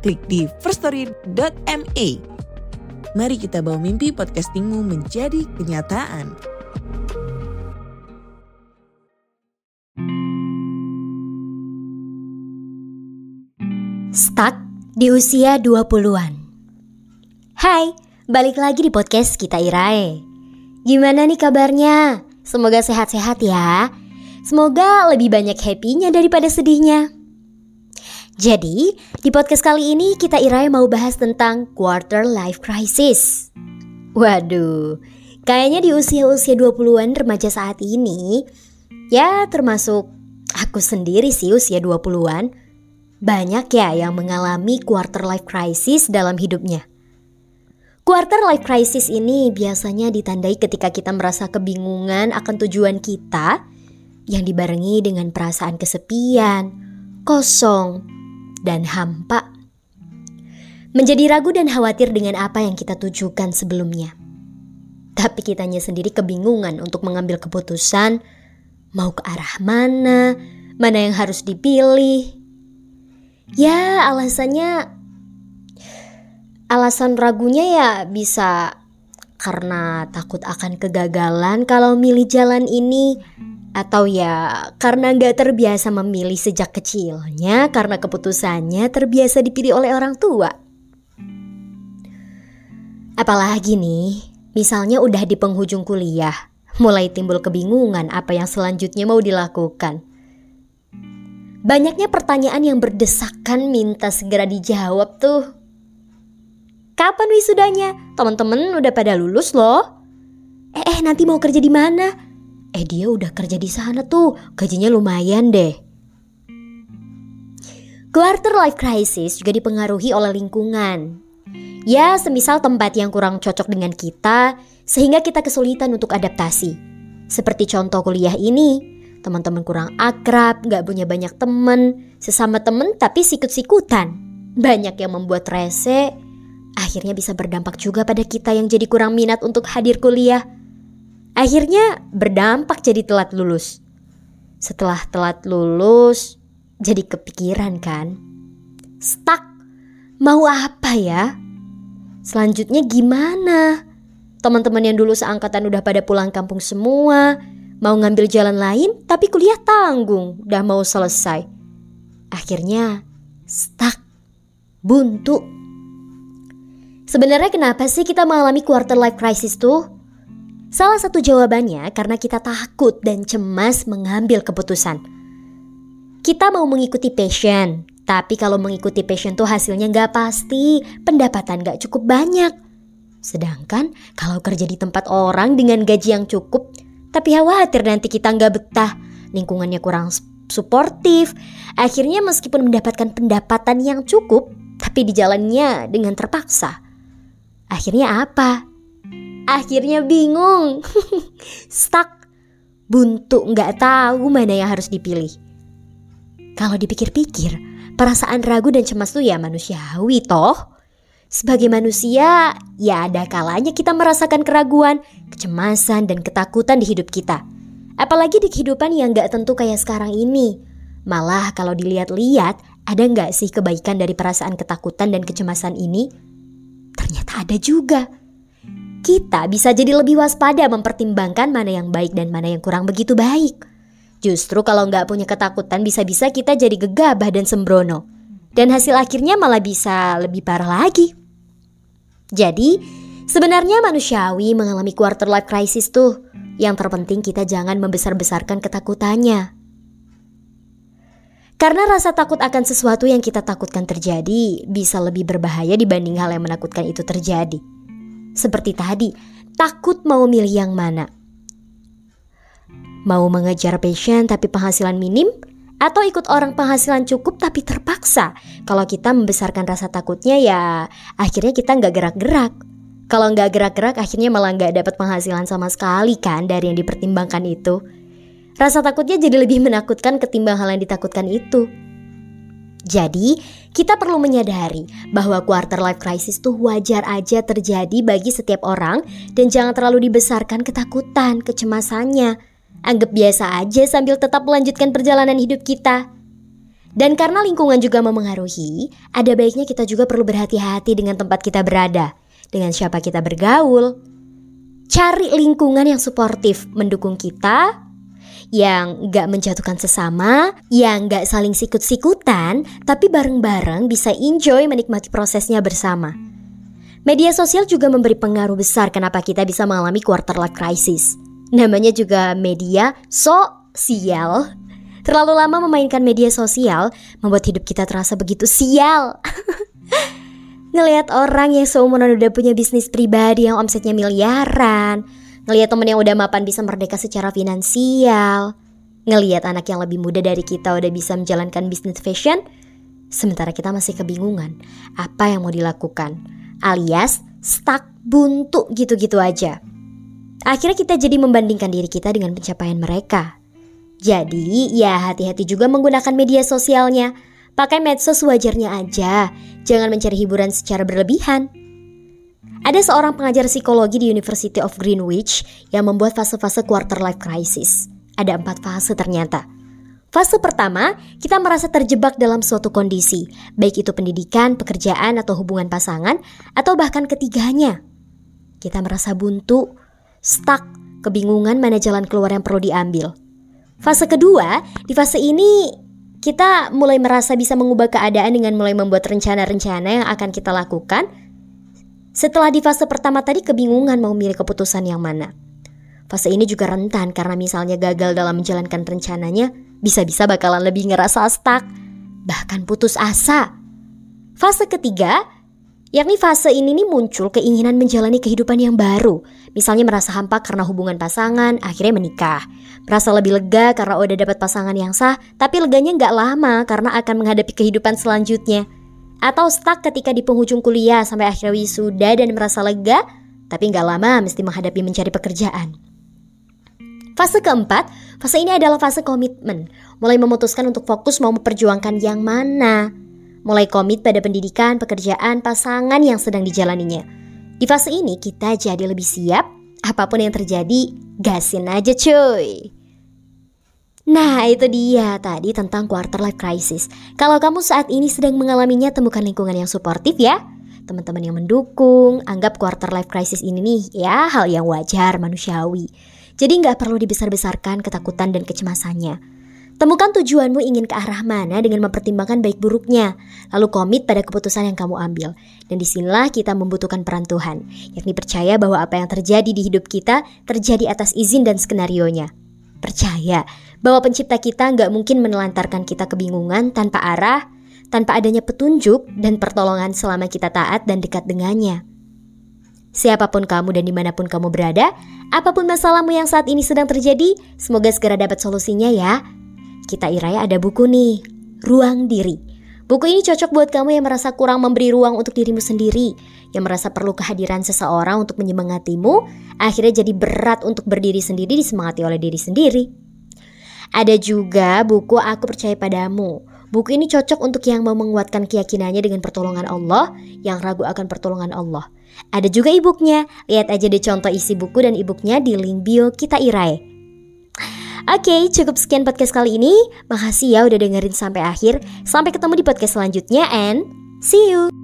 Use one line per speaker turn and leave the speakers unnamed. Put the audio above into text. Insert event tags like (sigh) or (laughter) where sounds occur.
klik di firststory.me. Mari kita bawa mimpi podcastingmu menjadi kenyataan.
Stuck di usia 20-an. Hai, balik lagi di podcast kita Irae. Gimana nih kabarnya? Semoga sehat-sehat ya. Semoga lebih banyak happy-nya daripada sedihnya. Jadi, di podcast kali ini kita Irae mau bahas tentang quarter life crisis. Waduh, kayaknya di usia-usia 20-an remaja saat ini, ya termasuk aku sendiri sih usia 20-an, banyak ya yang mengalami quarter life crisis dalam hidupnya. Quarter life crisis ini biasanya ditandai ketika kita merasa kebingungan akan tujuan kita yang dibarengi dengan perasaan kesepian, kosong, dan hampa. Menjadi ragu dan khawatir dengan apa yang kita tujukan sebelumnya. Tapi kitanya sendiri kebingungan untuk mengambil keputusan mau ke arah mana, mana yang harus dipilih, Ya alasannya Alasan ragunya ya bisa karena takut akan kegagalan kalau milih jalan ini atau ya karena gak terbiasa memilih sejak kecilnya karena keputusannya terbiasa dipilih oleh orang tua. Apalagi nih, misalnya udah di penghujung kuliah, mulai timbul kebingungan apa yang selanjutnya mau dilakukan. Banyaknya pertanyaan yang berdesakan minta segera dijawab tuh. Kapan wisudanya? Teman-teman udah pada lulus loh. Eh, eh nanti mau kerja di mana? Eh dia udah kerja di sana tuh, gajinya lumayan deh. Quarter life crisis juga dipengaruhi oleh lingkungan. Ya, semisal tempat yang kurang cocok dengan kita, sehingga kita kesulitan untuk adaptasi. Seperti contoh kuliah ini, teman-teman kurang akrab, gak punya banyak temen, sesama temen tapi sikut-sikutan. Banyak yang membuat rese, akhirnya bisa berdampak juga pada kita yang jadi kurang minat untuk hadir kuliah. Akhirnya berdampak jadi telat lulus. Setelah telat lulus, jadi kepikiran kan? Stuck, mau apa ya? Selanjutnya gimana? Teman-teman yang dulu seangkatan udah pada pulang kampung semua, Mau ngambil jalan lain tapi kuliah tanggung, udah mau selesai. Akhirnya stuck, buntu. Sebenarnya kenapa sih kita mengalami quarter life crisis tuh? Salah satu jawabannya karena kita takut dan cemas mengambil keputusan. Kita mau mengikuti passion, tapi kalau mengikuti passion tuh hasilnya nggak pasti, pendapatan nggak cukup banyak. Sedangkan kalau kerja di tempat orang dengan gaji yang cukup, tapi khawatir nanti kita nggak betah, lingkungannya kurang suportif. Akhirnya meskipun mendapatkan pendapatan yang cukup, tapi di jalannya dengan terpaksa. Akhirnya apa? Akhirnya bingung, (laughs) stuck, buntu nggak tahu mana yang harus dipilih. Kalau dipikir-pikir, perasaan ragu dan cemas tuh ya manusiawi toh. Sebagai manusia, ya ada kalanya kita merasakan keraguan, kecemasan, dan ketakutan di hidup kita. Apalagi di kehidupan yang gak tentu kayak sekarang ini. Malah kalau dilihat-lihat, ada gak sih kebaikan dari perasaan ketakutan dan kecemasan ini? Ternyata ada juga. Kita bisa jadi lebih waspada mempertimbangkan mana yang baik dan mana yang kurang begitu baik. Justru kalau nggak punya ketakutan bisa-bisa kita jadi gegabah dan sembrono. Dan hasil akhirnya malah bisa lebih parah lagi. Jadi, sebenarnya manusiawi mengalami quarter life crisis tuh. Yang terpenting kita jangan membesar-besarkan ketakutannya. Karena rasa takut akan sesuatu yang kita takutkan terjadi bisa lebih berbahaya dibanding hal yang menakutkan itu terjadi. Seperti tadi, takut mau milih yang mana. Mau mengejar passion tapi penghasilan minim Atau ikut orang penghasilan cukup tapi terpaksa. Kalau kita membesarkan rasa takutnya ya akhirnya kita nggak gerak-gerak. Kalau nggak gerak-gerak akhirnya malah nggak dapat penghasilan sama sekali kan dari yang dipertimbangkan itu. Rasa takutnya jadi lebih menakutkan ketimbang hal yang ditakutkan itu. Jadi, kita perlu menyadari bahwa quarter life crisis tuh wajar aja terjadi bagi setiap orang dan jangan terlalu dibesarkan ketakutan, kecemasannya. Anggap biasa aja sambil tetap melanjutkan perjalanan hidup kita. Dan karena lingkungan juga memengaruhi, ada baiknya kita juga perlu berhati-hati dengan tempat kita berada, dengan siapa kita bergaul. Cari lingkungan yang suportif, mendukung kita, yang gak menjatuhkan sesama, yang gak saling sikut-sikutan, tapi bareng-bareng bisa enjoy menikmati prosesnya bersama. Media sosial juga memberi pengaruh besar kenapa kita bisa mengalami quarter life crisis. Namanya juga media sosial. Terlalu lama memainkan media sosial membuat hidup kita terasa begitu sial. (laughs) Ngelihat orang yang seumuran udah punya bisnis pribadi yang omsetnya miliaran, Ngeliat temen yang udah mapan bisa merdeka secara finansial. Ngeliat anak yang lebih muda dari kita udah bisa menjalankan bisnis fashion. Sementara kita masih kebingungan apa yang mau dilakukan. Alias stuck buntu gitu-gitu aja. Akhirnya kita jadi membandingkan diri kita dengan pencapaian mereka. Jadi ya hati-hati juga menggunakan media sosialnya. Pakai medsos wajarnya aja. Jangan mencari hiburan secara berlebihan. Ada seorang pengajar psikologi di University of Greenwich yang membuat fase-fase quarter life crisis. Ada empat fase ternyata. Fase pertama, kita merasa terjebak dalam suatu kondisi, baik itu pendidikan, pekerjaan, atau hubungan pasangan, atau bahkan ketiganya. Kita merasa buntu, stuck, kebingungan mana jalan keluar yang perlu diambil. Fase kedua, di fase ini kita mulai merasa bisa mengubah keadaan dengan mulai membuat rencana-rencana yang akan kita lakukan setelah di fase pertama tadi kebingungan mau milih keputusan yang mana. Fase ini juga rentan karena misalnya gagal dalam menjalankan rencananya, bisa-bisa bakalan lebih ngerasa stuck, bahkan putus asa. Fase ketiga, yakni fase ini nih muncul keinginan menjalani kehidupan yang baru. Misalnya merasa hampa karena hubungan pasangan, akhirnya menikah. Merasa lebih lega karena udah dapat pasangan yang sah, tapi leganya nggak lama karena akan menghadapi kehidupan selanjutnya atau stuck ketika di penghujung kuliah sampai akhir wisuda dan merasa lega, tapi nggak lama mesti menghadapi mencari pekerjaan. Fase keempat, fase ini adalah fase komitmen, mulai memutuskan untuk fokus mau memperjuangkan yang mana. Mulai komit pada pendidikan, pekerjaan, pasangan yang sedang dijalaninya. Di fase ini kita jadi lebih siap, apa pun yang terjadi, gasin aja cuy. Nah, itu dia tadi tentang quarter life crisis. Kalau kamu saat ini sedang mengalaminya, temukan lingkungan yang suportif ya. Teman-teman yang mendukung, anggap quarter life crisis ini nih ya hal yang wajar, manusiawi. Jadi nggak perlu dibesar-besarkan ketakutan dan kecemasannya. Temukan tujuanmu ingin ke arah mana dengan mempertimbangkan baik buruknya, lalu komit pada keputusan yang kamu ambil. Dan di sinilah kita membutuhkan peran Tuhan, yakni percaya bahwa apa yang terjadi di hidup kita terjadi atas izin dan skenario-nya. Percaya bahwa pencipta kita nggak mungkin menelantarkan kita kebingungan tanpa arah, tanpa adanya petunjuk dan pertolongan selama kita taat dan dekat dengannya. Siapa pun kamu dan di mana pun kamu berada, apa pun masalahmu yang saat ini sedang terjadi, semoga segera dapat solusinya ya. Kita Iraya ada buku nih, Ruang Diri. Buku ini cocok buat kamu yang merasa kurang memberi ruang untuk dirimu sendiri, yang merasa perlu kehadiran seseorang untuk menyemangatimu, akhirnya jadi berat untuk berdiri sendiri disemangati oleh diri sendiri. Ada juga buku Aku Percaya Padamu. Buku ini cocok untuk yang mau menguatkan keyakinannya dengan pertolongan Allah, yang ragu akan pertolongan Allah. Ada juga e Lihat aja deh contoh isi buku dan e di link bio kita Irai. Oke, cukup sekian podcast kali ini. Makasih ya udah dengerin sampai akhir. Sampai ketemu di podcast selanjutnya and see you.